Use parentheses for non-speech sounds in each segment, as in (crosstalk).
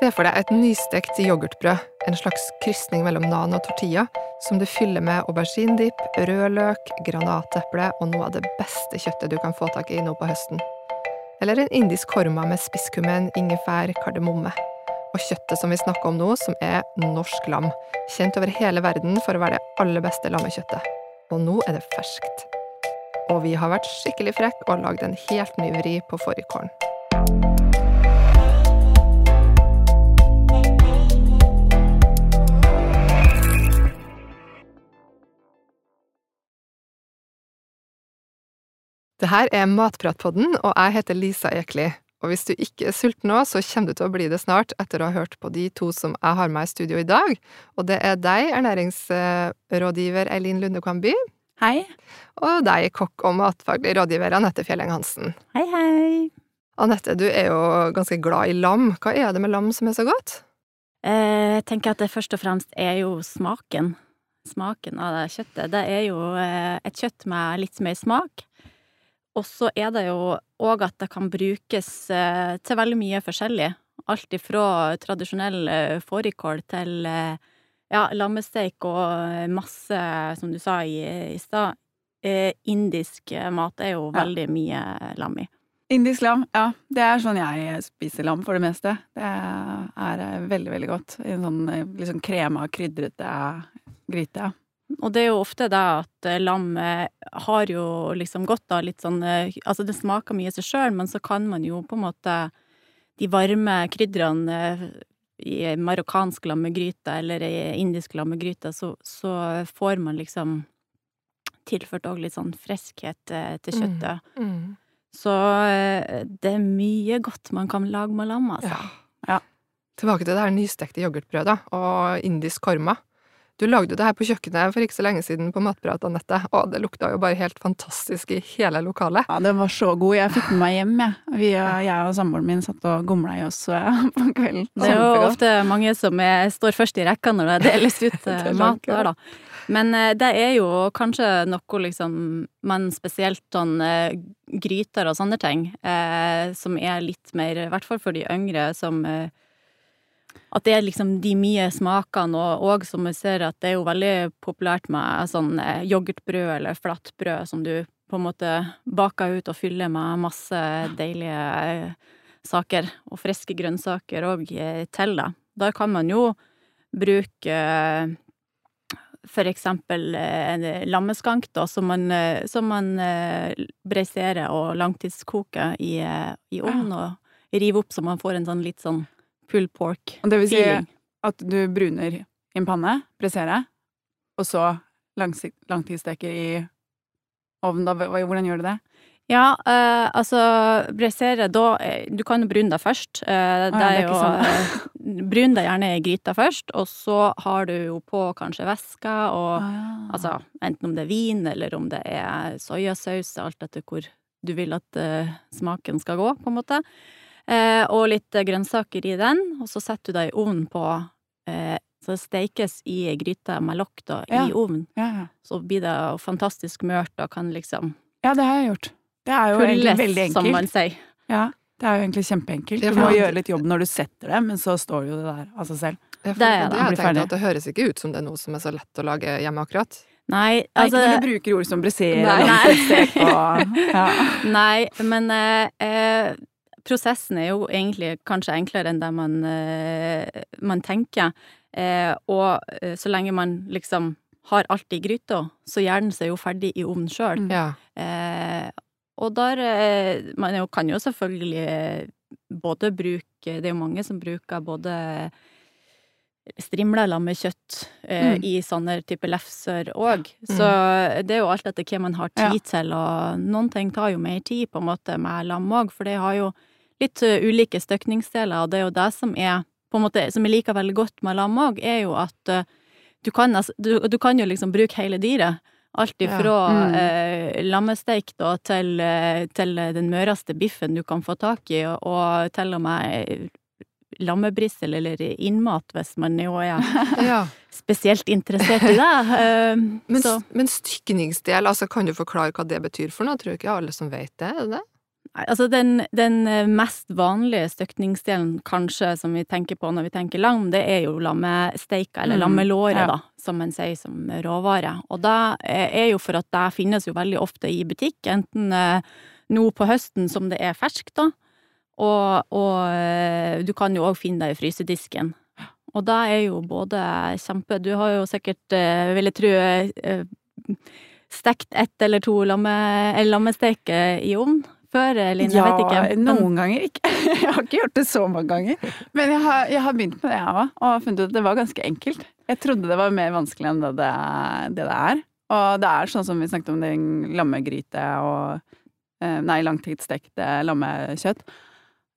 Se for deg et nystekt yoghurtbrød, en slags krysning mellom nan og tortilla, som du fyller med auberginedipp, rødløk, granateple og noe av det beste kjøttet du kan få tak i nå på høsten. Eller en indisk korma med spisskummen, ingefær, kardemomme. Og kjøttet som vi snakker om nå, som er norsk lam, kjent over hele verden for å være det aller beste lammekjøttet. Og nå er det ferskt. Og vi har vært skikkelig frekke og lagd en helt ny vri på fårikålen. Det her er Matpratpodden, og jeg heter Lisa Ekli. Og hvis du ikke er sulten nå, så kommer du til å bli det snart etter å ha hørt på de to som jeg har med i studio i dag. Og det er deg, ernæringsrådgiver Eileen Lundekvam Hei. Og deg, kokk og matfaglig rådgiver Anette Fjelleng Hansen. Hei, hei. Anette, du er jo ganske glad i lam. Hva er det med lam som er så godt? Eh, jeg tenker at det først og fremst er jo smaken. Smaken av det kjøttet. Det er jo eh, et kjøtt med litt mer smak. Og så er det jo òg at det kan brukes eh, til veldig mye forskjellig. Alt ifra tradisjonell eh, fårikål til eh, ja, lammesteik og masse, som du sa i, i stad, indisk mat er jo Ja. veldig mye lam i. Indisk lam, ja. Det er sånn jeg spiser lam for det meste. Det er veldig, veldig godt. I en sånn liksom krema, krydrete gryte. Og det er jo ofte det at eh, lam eh, har jo liksom godt av litt sånn eh, Altså, det smaker mye i seg sjøl, men så kan man jo på en måte De varme krydderne i marokkansk lammegryte eller i indisk lammegryte, så, så får man liksom tilført òg litt sånn friskhet til kjøttet. Mm. Så eh, det er mye godt man kan lage med lam, altså. Ja. Tilbake til det her nystekte yoghurtbrødet og indisk korma. Du lagde jo det her på kjøkkenet for ikke så lenge siden på Matprat, Anette, og det lukta jo bare helt fantastisk i hele lokalet. Ja, den var så god. Jeg fikk den med meg hjem, jeg. Vi, jeg og samboeren min satt og gomla i oss (laughs) på kvelden. Det er jo ofte mange som er, står først i rekka når det deles (laughs) ut Det eh, er mat der, da. Men eh, det er jo kanskje noe liksom Men spesielt sånn eh, gryter og sånne ting, eh, som er litt mer, i hvert fall for de yngre, som eh, At det er liksom de mye smakene, og, og som vi ser at det er jo veldig populært med sånn eh, yoghurtbrød eller flatbrød som du på en måte baker ut og fyller med masse deilige eh, saker, og friske grønnsaker òg til da. Da kan man jo bruke eh, for eksempel eh, en lammeskank, da, som man, eh, som man eh, breiserer og langtidskoker i, eh, i ovnen, og river opp så man får en sånn litt sånn pull pork Og det vil si feeling. at du bruner i en panne, presserer, og så langtidssteker i ovnen. Da, hvordan gjør du det? Ja, eh, altså bressere da eh, Du kan jo brune det først. Eh, det, er jo sånn. eh, Brun deg gjerne i gryta først, og så har du jo på kanskje væske og Altså enten om det er vin, eller om det er soyasaus, alt etter hvor du vil at eh, smaken skal gå, på en måte. Eh, og litt eh, grønnsaker i den, og så setter du det i ovnen på eh, Så det stekes i gryta med lokk da, Ja. i ovnen. ja, ja. Så blir det fantastisk mørt og kan liksom ja, det har jeg gjort. Det er jo egentlig veldig enkelt. som man sier. Ja, det er jo egentlig kjempeenkelt. Du må gjøre litt jobb når du setter det, men så står jo det der av seg selv. Det er det, det. jeg Blir tenkte at det høres ikke ut som det er noe som er så lett å lage hjemme akkurat. Nei, Nei, altså ikke når du bruker ord som brisere Nei. nei. og (laughs) ja. Nei, men eh, eh, prosessen er jo egentlig kanskje enklere enn det man, eh, man tenker. Eh, og eh, så lenge man liksom har alt i gryta, så gjør den seg jo ferdig i ovnen sjøl. Mm. Ja. Eh, og der Man jo, kan jo selvfølgelig både bruke Det er jo mange som bruker både strimla lammekjøtt eh, Mm. i sånne type lefser òg. Så det er jo alt etter hva man har tid Ja. til, og noen ting tar jo mer tid, på en måte, med lam òg, for det har jo litt eh, ulike støkningsdeler, og det er jo det som er på en måte, som jeg liker veldig godt med lam òg, er jo at eh, du kan, altså, du, du kan jo liksom bruke hele dyret. Alt Ja. ifra Mm. eh, lammesteik da, til, eh, til den møreste biffen du kan få tak i, og, til og med lammebrissel eller innmat, hvis man jo er (laughs) ja. spesielt interessert i det. Eh, (laughs) Men, men stykningsdel, altså kan du forklare hva det betyr for noe? Tror ikke alle som vet det, er det det? Altså den, den eh, mest vanlige støkningsdelen kanskje som vi tenker på når vi tenker lam, det er jo lammesteika, eller Mm, lammelåret, ja. da, som en sier som råvare. Og det er jo for at det finnes jo veldig ofte i butikk, enten eh, nå på høsten som det er ferskt, da, og, og eh, du kan jo òg finne det i frysedisken. Og det er jo både kjempe Du har jo sikkert, eh, vil jeg tro, eh, stekt ett eller to lamme, eller i ovn før, Line? jeg vet ikke. Men- noen ganger ikke. (laughs) Jeg har ikke gjort det så mange ganger. Men jeg har, jeg har begynt med det, jeg òg, og funnet ut at det var ganske enkelt. Jeg trodde det var mer vanskelig enn det det, det, det er. Og det er sånn som vi snakket om, den lammegryte og eh, Nei, langtidsstekte lammekjøtt.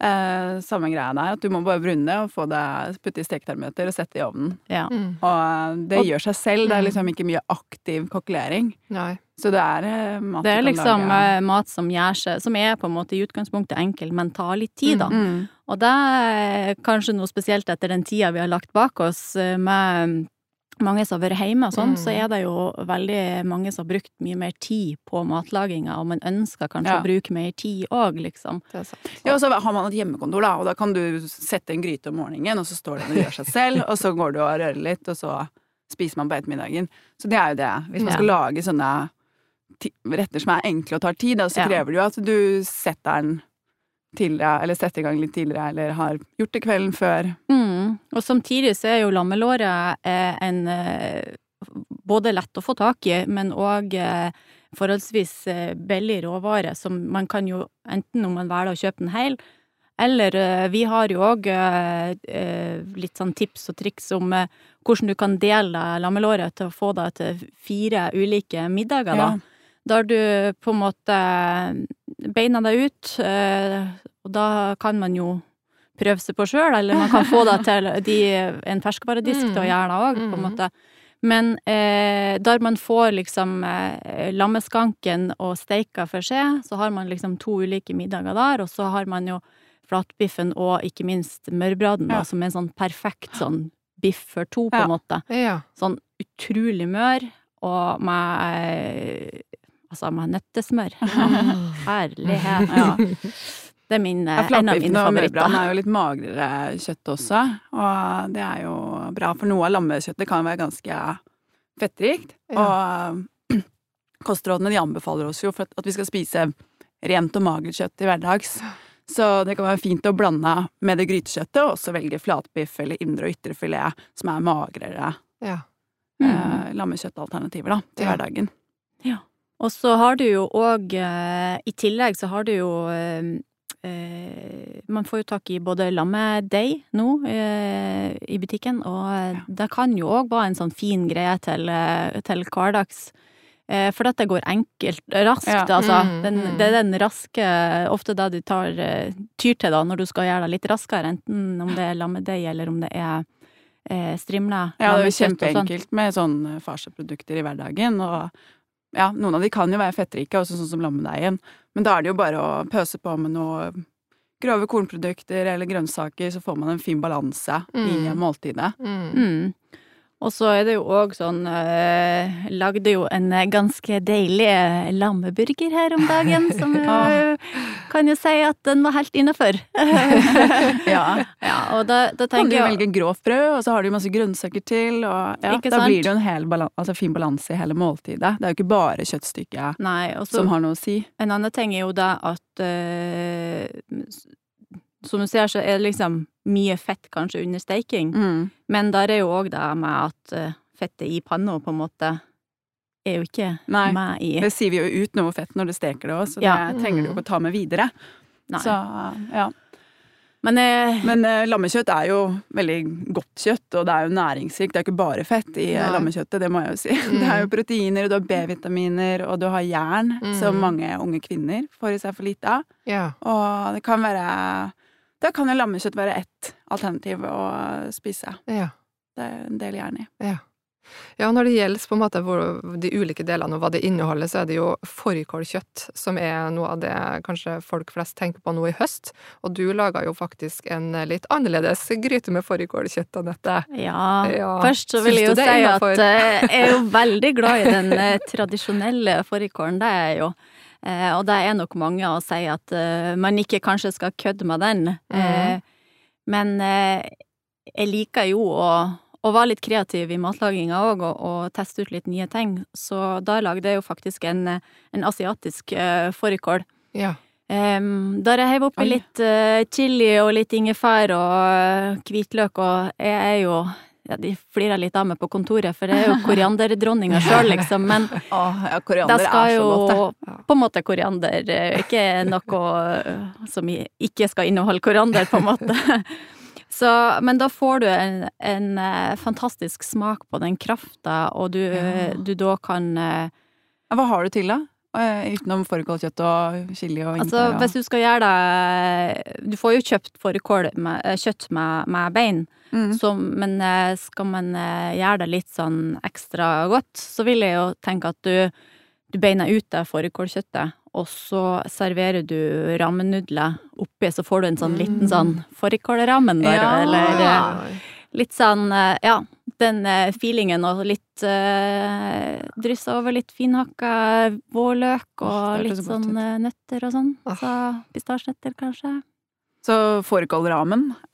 Eh, samme greia der, at du må bare brune det og få det putte i steketermometer og sette i ovnen. Ja. Mm. Og eh, det Og- gjør seg selv, det er Mm. liksom ikke mye aktiv kokkelering. Nei. Så det er eh, mat Det er liksom lage. eh, mat som gjør seg Som er på en måte i utgangspunktet enkel, men tar litt tid, da. Mm. Og det er kanskje noe spesielt etter den tida vi har lagt bak oss, eh, med mange som har vært hjemme og sånn, Mm. så er det jo veldig mange som har brukt mye mer tid på matlaginga, og man ønsker kanskje Ja. å bruke mer tid òg, liksom. Det sant. Ja, og så har man et hjemmekontor, da, og da kan du sette en gryte om morgenen, og så står den og gjør seg selv, og så går du og rører litt, og så spiser man på ettermiddagen. Så det er jo det. Hvis man Ja. skal lage sånne retter som er enkle og tar tid, da, så Ja. krever det jo at du setter den tidligere, eller sett i gang litt tidligere, eller har gjort det kvelden før. Mm. Og samtidig så er jo lammelåret eh, en eh, både lett å få tak i, men òg eh, forholdsvis eh, billig råvare, som man kan jo enten om man velger å kjøpe den hel, eller eh, vi har jo òg litt sånn tips og triks om hvordan du kan dele lammelåret til å få det til fire ulike middager, da. Ja. Der du på en måte beina deg ut, eh, og da kan man jo prøve seg på sjøl, eller man kan få det (laughs) til de, en ferskvaredisk til å gjøre det òg, på en Mm. måte. Men eh, der man får liksom eh, lammeskanken og steika for seg, så har man liksom to ulike middager der, og så har man jo flatbiffen og ikke minst mørbraden, da, som er en sånn perfekt sånn biff for to, på Ja. en måte Ja. sånn utrolig mør, og med eh, Altså med nøttesmør. (laughs) Herlighet. Ja. Det er min, Ja, eh, en av mine favoritter. mørbraden er jo litt magrere kjøtt også, og det er jo bra, for noe av lammekjøttet kan være ganske fettrikt. Og (clears throat) kostrådene de anbefaler oss jo for at- vi skal spise rent og magert kjøtt til hverdags. Så det kan være fint å blande med det grytekjøttet, og også velge flatbiff eller indre og ytre filet, som er magrere ja. Mm. eh, lammekjøttalternativer da, til hverdagen. Ja. Og så har du jo òg eh, I tillegg så har du jo eh, eh, Man får jo tak i både lammedeig nå i butikken, og ja. det kan jo òg være en sånn fin greie til, til hverdags. For dette går enkelt, raskt, Ja. altså. Mm, Den, mm. det er den raske, ofte det du tar, tyr til da, når du skal gjøre det litt raskere, enten om det er lammedeig eller om det er eh. Ja, det er jo sånn. kjempeenkelt med sånne farseprodukter i hverdagen, og ja, noen av de kan jo være fettrike, også sånn som lammedeigen, men da er det jo bare å pøse på med noe grove kornprodukter eller grønnsaker, så får man en fin balanse i Mm. måltidet. Mm. Mm. Og så er det jo òg sånn eh, Lagde jo en ganske deilig eh, lammeburger her om dagen, som (laughs) eh, kan jo si at den var helt innafor. (laughs) Ja. (laughs) ja, og da, da Kan du tenker velge grovt brød, og så har du masse grønnsaker til, og ja, Ikke da blir det jo en hel balans, altså, fin balanse i hele måltidet. Det er jo ikke bare kjøttstykket Nei, også, som har noe å si. en annen ting er jo da at øh, Som du ser, så er det liksom mye fett kanskje under steiking, Mm. men der er jo òg det med at eh, fettet i panna på en måte er jo ikke Nei. med i Det siver jo ut noe fett når du steker det òg, så Ja. det trenger du jo ikke å ta med videre. Nei. Så, ja. Men eh, Men eh, lammekjøtt er jo veldig godt kjøtt, og det er jo næringsrikt. Det er ikke bare fett i eh, Nei. lammekjøttet, det må jeg jo si. Mm. (laughs) Det er jo proteiner, og du har B-vitaminer, og du har jern, Mm. som mange unge kvinner får i seg for lite av. ja. Og det kan være Da kan jo lammekjøtt være ett alternativ å spise. ja. Det er en del jern i. Ja. Ja, når det gjelder på en måte de ulike delene og hva det inneholder, så er det jo fårikålkjøtt som er noe av det kanskje folk flest tenker på nå i høst. Og du laga jo faktisk en litt annerledes gryte med fårikålkjøtt, Anette. Ja, Ja. først så vil jeg jo si innenfor? at eh, jeg er jo (laughs) veldig glad i den eh, tradisjonelle fårikålen, det er jeg jo. Eh, og det er nok mange å si at man ikke kanskje skal kødde med den. Mm. men jeg liker jo å, å var litt kreativ i matlaginga òg, og, og teste ut litt nye ting. Så da lagde jeg jo faktisk en, en asiatisk uh, fårikål. Ja. Um, der jeg heiv oppi litt uh, chili og litt ingefær og uh, hvitløk, og jeg er jo ja, De flirer litt av meg på kontoret, for jeg er jo (laughs) korianderdronninga sjøl, liksom. Men Åh, ja, det skal er jo så godt, det. på en måte koriander Ikke noe som ikke skal inneholde koriander, på en måte. (laughs) Så, men da får du en, en eh, fantastisk smak på den krafta, og du, Ja. du da kan eh, Hva har du til, da? Eh, Utenom fårikålkjøtt og chili og Altså, ingefær? og- hvis du skal gjøre det Du får jo kjøpt fårikålkjøtt med med, med bein, Mm. så, men skal man gjøre det litt sånn ekstra godt, så vil jeg jo tenke at du, du beiner ut det fårikålkjøttet, og så serverer du rammenudler oppi, så får du en sånn liten sånn fårikålrammen der, Ja. eller eh, litt sånn, eh, ja, den eh, feelingen og litt uh, Dryssa over litt finhakka vårløk og litt så sånn nøtter og sånn. Så pistasjenøtter, kanskje. Så fårikålramen? (laughs) (laughs)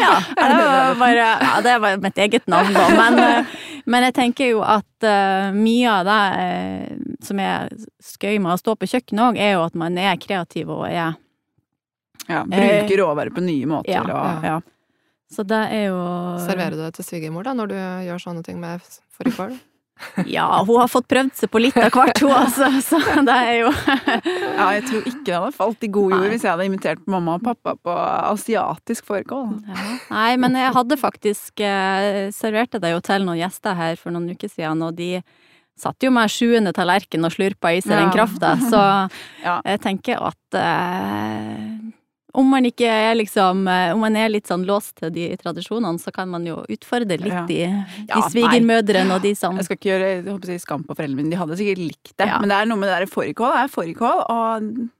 Ja, det var bare Ja, det var mitt eget navn, da, men, eh, men jeg tenker jo at uh, mye av det uh, som er skøy med å stå på kjøkkenet òg, er jo at man er kreativ og er ja, bruker råvarer på nye måter. ja, og, ja. ja. Så det er jo Serverer du det til svigermor da, når du gjør sånne ting med fårikål? Ja, hun har fått prøvd seg på litt av hvert, hun, altså. Så det er jo Ja, jeg tror ikke det hadde falt i god jord hvis jeg hadde invitert mamma og pappa på asiatisk fårikål. Ja. Nei, men jeg hadde faktisk eh, serverte det jo til noen gjester her for noen uker siden, og de satt jo med sjuende tallerken og slurpa i seg den Ja. krafta, så Ja. jeg tenker at eh, om man ikke er liksom eh, Om man er litt sånn låst til de tradisjonene, så kan man jo utfordre litt Ja. de, Ja, de svigermødrene og de som Jeg skal ikke gjøre jeg håper å si, skam på foreldrene mine, de hadde sikkert likt det. Ja. Men det er noe med det der fårikål er fårikål, og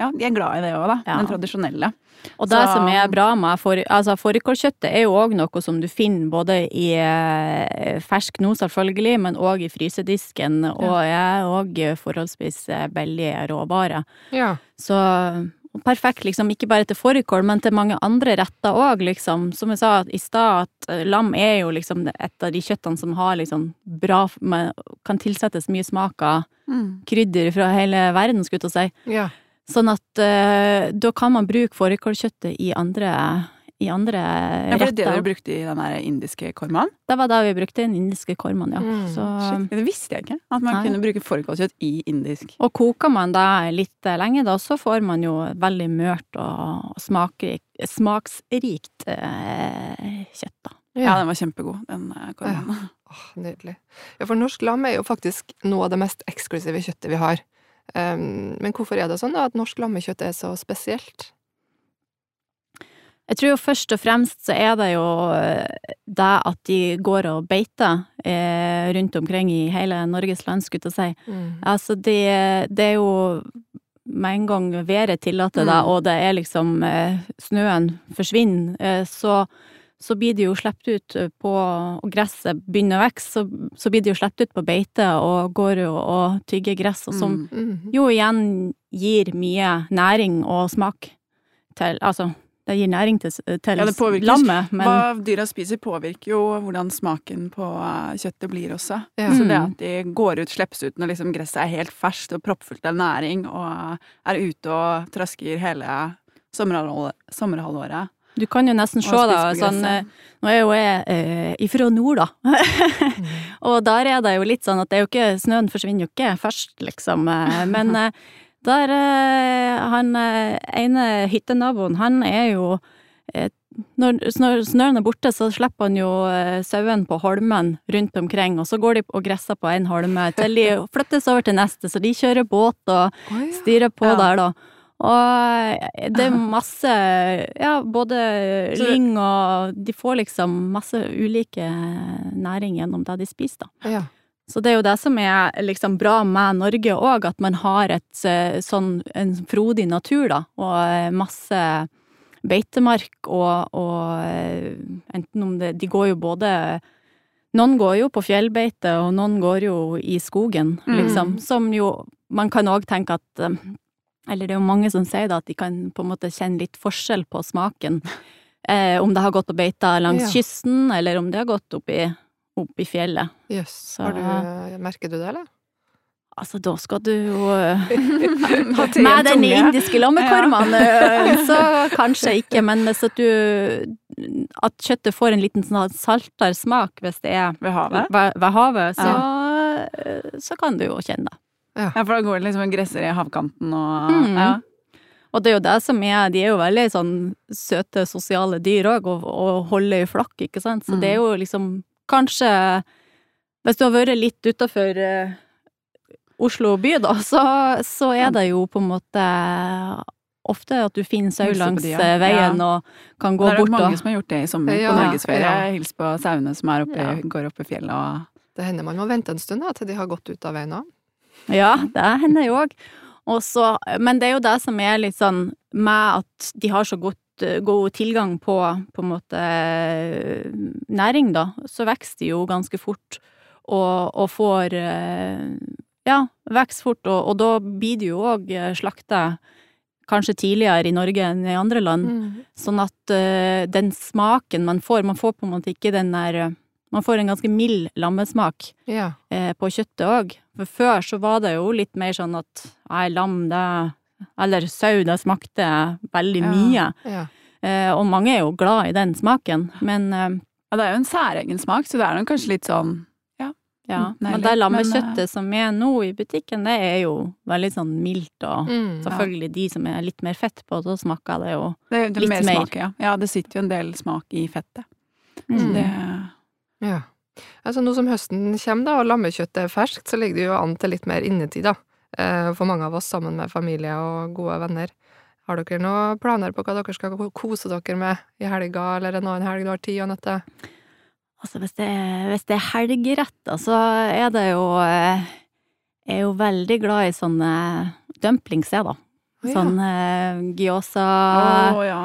ja, de er glad i det òg, da. Ja. Den tradisjonelle. Og det Så- som er bra med for, altså fårikålkjøttet, er jo òg noe som du finner både i eh, fersk nå, selvfølgelig, men òg i frysedisken, og er òg forholdsvis billige råvarer. Ja. Så perfekt, liksom, ikke bare til fårikål, men til mange andre retter òg, liksom. Som jeg sa i stad, at eh, lam er jo liksom et av de kjøttene som har liksom bra med, Kan tilsettes mye smak av krydder fra hele verden, skulle jeg til å si. ja. Sånn at uh, da kan man bruke fårikålkjøttet i andre, i andre retter. Ja, for det er det dere brukte i den indiske kormaen? Det var da vi brukte den indiske kormaen, ja. Mm, Så, Shit, det visste jeg ikke. At man Nei. kunne bruke fårikålkjøtt i indisk. og koker man det litt lenge, da, så får man jo veldig mørt og smakrik, smaksrikt eh, kjøtt, da. Ja, den var kjempegod, den kormaen. kormaen. Åh, nydelig. Ja, for norsk lam er jo faktisk noe av det mest eksklusive kjøttet vi har. Um, men hvorfor er det sånn da, at norsk lammekjøtt er så spesielt? Jeg tror jo først og fremst så er det jo eh, det at de går og beiter eh, rundt omkring i hele Norges land, skulle jeg si. Mm. Altså, det, det er jo med en gang været tillater det, Mm. og det er liksom eh, Snøen forsvinner, eh, så, så blir det jo sluppet ut eh, på Og gresset begynner å vokse, så, så blir det jo sluppet ut på beite og går jo og tygger gress, og som Mm. Mhm. jo igjen gir mye næring og smak til Altså, det gir næring til, til Ja, lammet, men Hva dyra spiser påvirker jo hvordan smaken på eh, kjøttet blir også. Ja. Så det Mm. at de går ut, slippes ut når liksom gresset er helt ferskt og proppfullt av næring, og er ute og trasker hele sommerhalvåret, du kan jo nesten se da, sånn eh. Nå er jo jeg eh, ifra nord, da. (laughs) og der er det jo litt sånn at det er jo ikke Snøen forsvinner jo ikke først, liksom. eh, Men eh, (laughs) der eh, Han eh, ene hyttenaboen, han er jo eh, når snø- snøen er borte, så slipper han jo sauene på holmen rundt omkring, og så går de og gresser på en holme til de flyttes over til neste, så de kjører båt og styrer på Ja. der, da. Og det er masse, ja, både Så- lyng og De får liksom masse ulike næring gjennom det de spiser, da. ja. Så det er jo det som er liksom bra med Norge òg, at man har et eh, sånn en frodig natur, da, og eh, masse beitemark og, og eh, enten om det De går jo både Noen går jo på fjellbeite, og noen går jo i skogen, Mm. liksom. Som jo Man kan òg tenke at Eller det er jo mange som sier da at de kan på en måte kjenne litt forskjell på smaken. (laughs) Eh, om det har gått på beita langs Ja. kysten, eller om det har gått opp i, opp i fjellet. Jøss. Yes. Merker du det, eller? Altså, da skal du jo (laughs) eh, Med den indiske lammekormen, eh, så kanskje ikke, men hvis at du At kjøttet får en liten sånn saltere smak hvis det er Ved havet? ved, ved havet, så, så kan du jo kjenne det. Ja, for da går det liksom en gresser i havkanten og Mm. ja. Og det er jo det som er De er jo veldig sånn søte, sosiale dyr òg, og, og holder i flokk, ikke sant. Så Mm. det er jo liksom Kanskje Hvis du har vært litt utafor Oslo by, da, (laughs) så, så er det jo på en måte ofte at du finner sau langs de, ja. eh, veien og kan gå bort. Det er bort mange og som har gjort det i sommer Ja, på norgesferie. ja. Hils på sauene som er oppe, Ja. går opp i fjellet og Det hender man må vente en stund da, til de har gått ut av veien òg. Ja, det hender jo òg. Men det er jo det som er litt sånn med at de har så godt, god tilgang på på måte næring, da, så vokser de jo ganske fort og, og får eh, Ja, vokser fort, og, og da blir de jo òg slakta kanskje tidligere i Norge enn i andre land. Mm. Sånn at eh, den smaken man får, man får på en måte ikke den der eh, Man får en ganske mild lammesmak Ja. eh, på kjøttet òg. For før så var det jo litt mer sånn at nei, lam, det Eller sau, det smakte veldig Ja. mye. ja. Eh, og mange er jo glad i den smaken, men eh, Ja, det er jo en særegen smak, så det er nok kanskje litt sånn ja. ja. Nærlig, Men det men, lammekjøttet som er nå i butikken, det er jo veldig sånn mildt og Mm. Selvfølgelig de som er litt mer fett på, så smaker det jo Det det Litt mer mer. smak, ja. Ja, det sitter jo en del smak i fettet. Så Mm. det Ja. Altså nå som høsten kommer da, og lammekjøttet er ferskt, så ligger det jo an til litt mer innetid, da. Eh, For mange av oss sammen med familie og gode venner. Har dere noen planer på hva dere skal kose dere med i helga, eller en annen helg du har tid og nøtte? Altså, hvis det, er- hvis det er helgeretter, så er det jo eh, Jeg er jo veldig glad i sånne dumplings, jeg, da. ja. Sånn eh, gyosa oh, ja.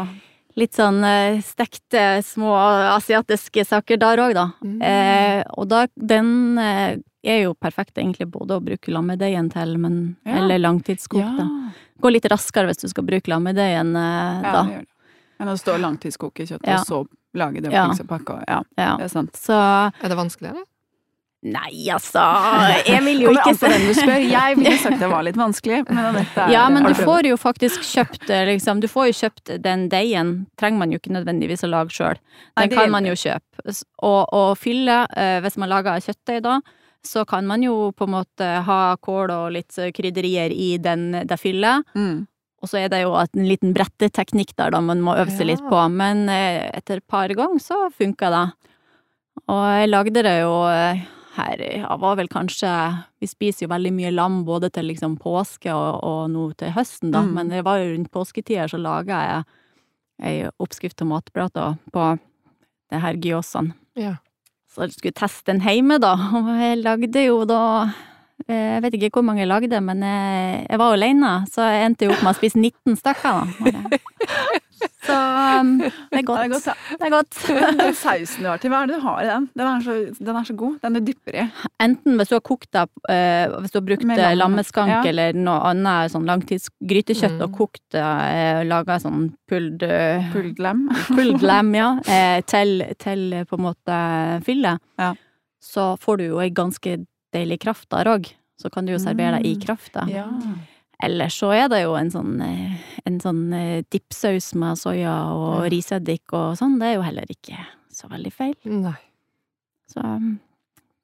Litt sånn eh, stekte, små asiatiske saker der òg, da. Mm. Eh, og da, den eh, er jo perfekt egentlig både å bruke lammedeigen til, men Ja. Eller langtidskokt, ja. da. Går litt raskere hvis du skal bruke lammedeigen eh, Ja, da. det gjør det. Men å stå og langtidskoke kjøttet, Ja. og så lage det og pakke Ja, Ja. det er sant. Så Er det vanskelig, eller? Nei, altså Jeg vil jo ikke se den du spør. Jeg ville sagt det var litt vanskelig, men er Ja, men du får jo faktisk kjøpt eh, liksom, Du får jo kjøpt den deigen, trenger man jo ikke nødvendigvis å lage sjøl. Den Nei, kan man jo kjøpe. Og, og fylle, eh, hvis man lager kjøttdeig da, så kan man jo på en måte ha kål og litt eh, krydderier i den, det fyllet. Mm. Og så er det jo en liten bretteteknikk der da man må øve seg litt på, men eh, etter et par ganger så funka det. Og jeg lagde det jo eh, her, ja, var vel kanskje Vi spiser jo veldig mye lam både til liksom påske og, og nå til høsten, da, Mm. men det var jo rundt påsketider så laga jeg ei oppskrift til matplater på det her gyosene. Ja. Så jeg skulle teste den hjemme, da, (laughs) og jeg lagde jo da eh, jeg vet ikke hvor mange jeg lagde, men jeg, jeg var alene, så jeg endte jo opp med å spise 19 stykker. da. (laughs) Så um, det er godt. Det er godt. Det er godt. (laughs) Den sausen du har til, hva er det du har i den? Den er så, den er så god. Den du dypper i. Enten hvis du har kokt deg eh, Hvis du har brukt eh, lam, lammeskank ja. eller noe annet sånn langtidsgrytekjøtt Mm. og kokt eh, laga sånn pulled Pulled lam. (laughs) pulled lam, ja, (laughs) til, til på en måte fylle, Ja. så får du jo ei ganske deilig kraft der òg. Så kan du jo servere deg i Mm. krafta. Ja. Eller så er det jo en sånn, eh, en sånn dipsaus med soya og Ja. riseddik og sånn. Det er jo heller ikke så veldig feil. Nei. Så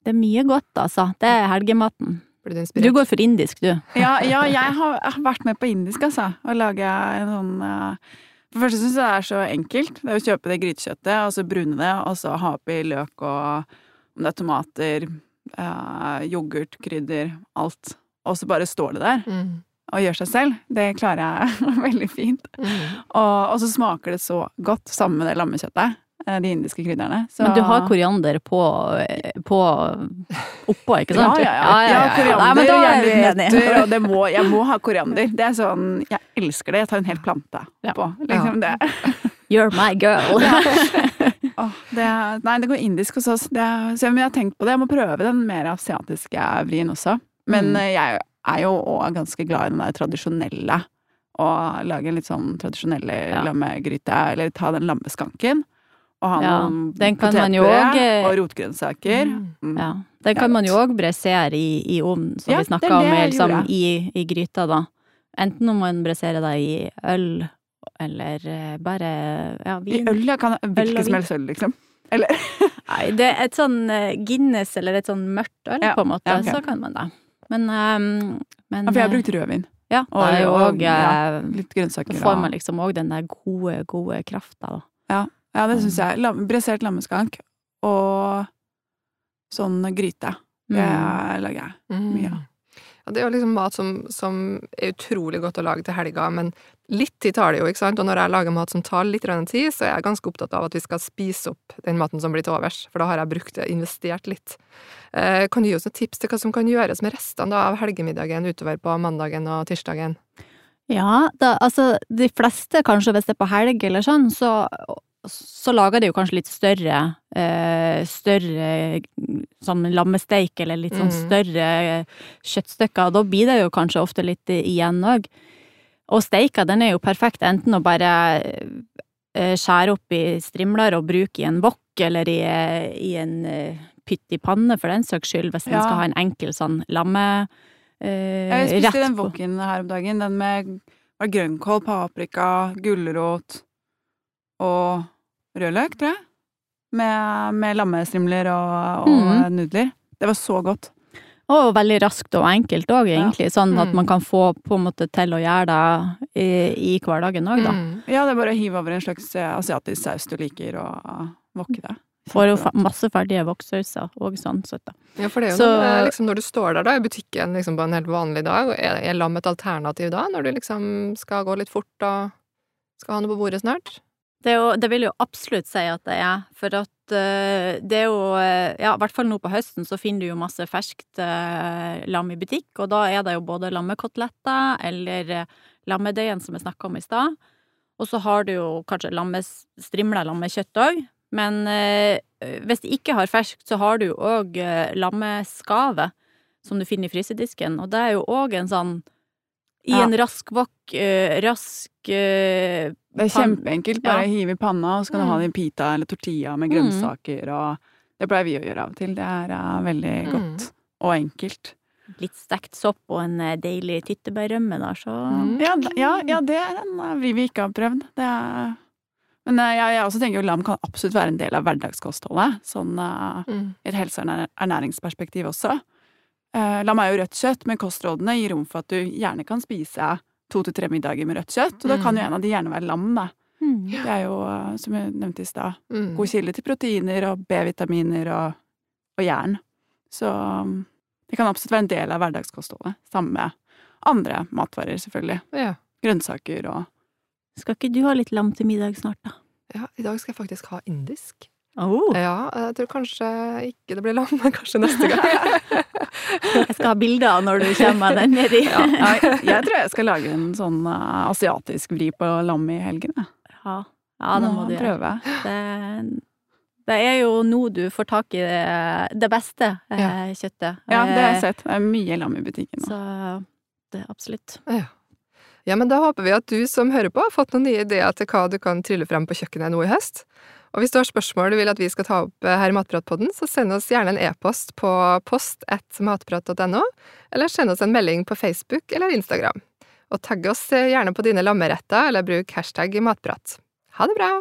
det er mye godt, altså. Det er helgematen. Blir du Du går for indisk, du. Ja, ja jeg, har, jeg har vært med på indisk, altså. Og lage en sånn uh... For det første syns jeg det er så enkelt. Det er å kjøpe det grytekjøttet, og så brune det, og så ha oppi løk og om det er tomater, uh, yoghurt, krydder, alt. Og så bare står det der Mm. Og gjør seg selv. Det klarer jeg (laughs) veldig fint. Mm. Og, og så smaker det så godt sammen med det lammekjøttet. eh, De indiske krydderne. Så, Men du har koriander på, på oppå, ikke sant? Ja, ja, ja. ja, koriander, Nei, er enige. nøtter, og det må, jeg må ha koriander. Det er sånn, jeg elsker det. Jeg tar en hel plante på. Liksom det. (laughs) You're my girl. (laughs) Oh, det, nei, det går indisk hos oss. Det, så, men jeg har tenkt på det. Jeg må prøve den mer asiatiske vrien også. Men Mm. eh, jeg er jo òg ganske glad i den der tradisjonelle. Å lage en litt sånn tradisjonelle Ja. lammegryte, eller ta den lammeskanken. Og ha Ja, noen den kan man jo potetpuré også, eh, og rotgrønnsaker. Mm. Mm. Ja. Den kan man jo òg bresere i, i ovnen, som Ja, vi snakka om, liksom, i, i gryta, da. Enten om man breserer det i øl, eller eh, bare ja, I øl, ja. Kan hvilket som helst øl, liksom. Eller Nei, det er et sånn eh, Guinness eller et sånn mørkt øl, på en måte, ja, ok. så kan man det. Men, ehm, men Ja, for jeg har eh, brukt rødvin. Ja, og- det er jo og- ja, Litt grønnsaker. Så får man liksom òg den der gode, gode krafta, da. Ja, det syns jeg. Lam, bresert lammeskank og sånn gryte. Det Mm. lager jeg. mye Mye. Det er jo liksom mat som, som er utrolig godt å lage til helga, men litt tid tar det jo, ikke sant? Og når jeg lager mat som tar litt tid, så er jeg ganske opptatt av at vi skal spise opp den maten som blir til overs, for da har jeg brukt det, investert litt. Eh, kan du gi oss noen tips til hva som kan gjøres med restene da, av helgemiddagen utover på mandagen og tirsdagen? Ja, da, altså de fleste, kanskje hvis det er på helg eller sånn, så, så lager de jo kanskje litt større eh, Større sånn lammesteik eller litt sånn Mhm. større kjøttstykker. og Da blir det jo kanskje ofte litt igjen òg. Og steika, den er jo perfekt enten å bare eh, skjære opp i strimler og bruke i en wok, eller i, i en eh, pytt i panne, for den saks skyld, hvis ja. en skal ha en enkel sånn lamme... Eh, Jeg spiste den woken her om dagen. Den med grønnkål, paprika, gulrot og rødløk, tror jeg. Med, med lammestrimler og, og mm. nudler. Det var så godt. Og veldig raskt og enkelt òg, Ja. egentlig. Sånn at Mm. man kan få på en måte til å gjøre det i, i hverdagen òg, da. Mm. Ja, det er bare å hive over en slags eh, asiatisk saus du liker, og wokke det. Får jo masse ferdige vokssauser og sånn sett, da. Ja, for det er jo Så- noe, liksom, når du står der da i butikken liksom, på en helt vanlig dag, er, er lam et alternativ da, når du liksom skal gå litt fort og skal ha noe på bordet snart? Det, jo, det vil jo absolutt si at det er, for at eh, det er jo eh, Ja, i hvert fall nå på høsten så finner du jo masse ferskt eh, lam i butikk, og da er det jo både lammekoteletter eller uh, lammedeigen som jeg snakka om i stad, og så har du jo kanskje lammes, strimla lammekjøtt òg. Men hvis de ikke har ferskt, så har du jo òg lammeskave, som du finner i frysedisken, og det er jo òg en sånn I Ja. en rask wok, eh, rask eh, Det er kjempeenkelt. Bare Ja. hive i panna, og så kan du ha det i pita eller tortilla med Mm. grønnsaker og Det pleier vi å gjøre av og til. Det er uh, veldig Mm. godt og enkelt. litt stekt sopp og en eh, deilig tyttebærrømme da, så Mm. Ja, ja, ja, det er en vri vi vi ikke har prøvd. Det er Men jeg, jeg også tenker jo lam kan absolutt være en del av hverdagskostholdet. Sånn uh, Mm. i et helseernæringsperspektiv også. Eh, lam er jo rødt kjøtt, men kostrådene gir rom for at du gjerne kan spise to til tre middager med rødt kjøtt. Og da kan jo Mm. en av de gjerne være lam, da. Mm. Det er jo, eh, som jeg nevnte i stad, Mm. god kilde til proteiner og B-vitaminer og, og jern. Så um, det kan absolutt være en del av hverdagskostholdet. Sammen med andre matvarer, selvfølgelig. Ja. Grønnsaker og Skal ikke du ha litt lam til middag snart, da? ja, i dag skal jeg faktisk ha indisk. Oh. Ja, jeg tror kanskje ikke det blir lam, men kanskje neste gang. (laughs) Jeg skal ha bilder når du kommer den nedi. (laughs) Ja. Nei, jeg tror jeg skal lage en sånn eh, asiatisk vri på lam i helgen. jeg. Ja, ja det må du gjøre. Det, det er jo nå du får tak i det, det beste eh, Ja. kjøttet. Ja, det har jeg Eh, sett. Det er mye lam i butikken nå. Så det er absolutt. Ja. ja, men da håper vi at du som hører på har fått noen nye ideer til hva du kan trylle frem på kjøkkenet nå i høst. Og hvis du har spørsmål du vil at vi skal ta opp eh, her i Matpratpodden, så send oss gjerne en e-post på post1matprat.no, eller send oss en melding på Facebook eller Instagram. Og tagg oss eh, gjerne på dine lammeretter, eller bruk hashtag matprat. Ha det bra!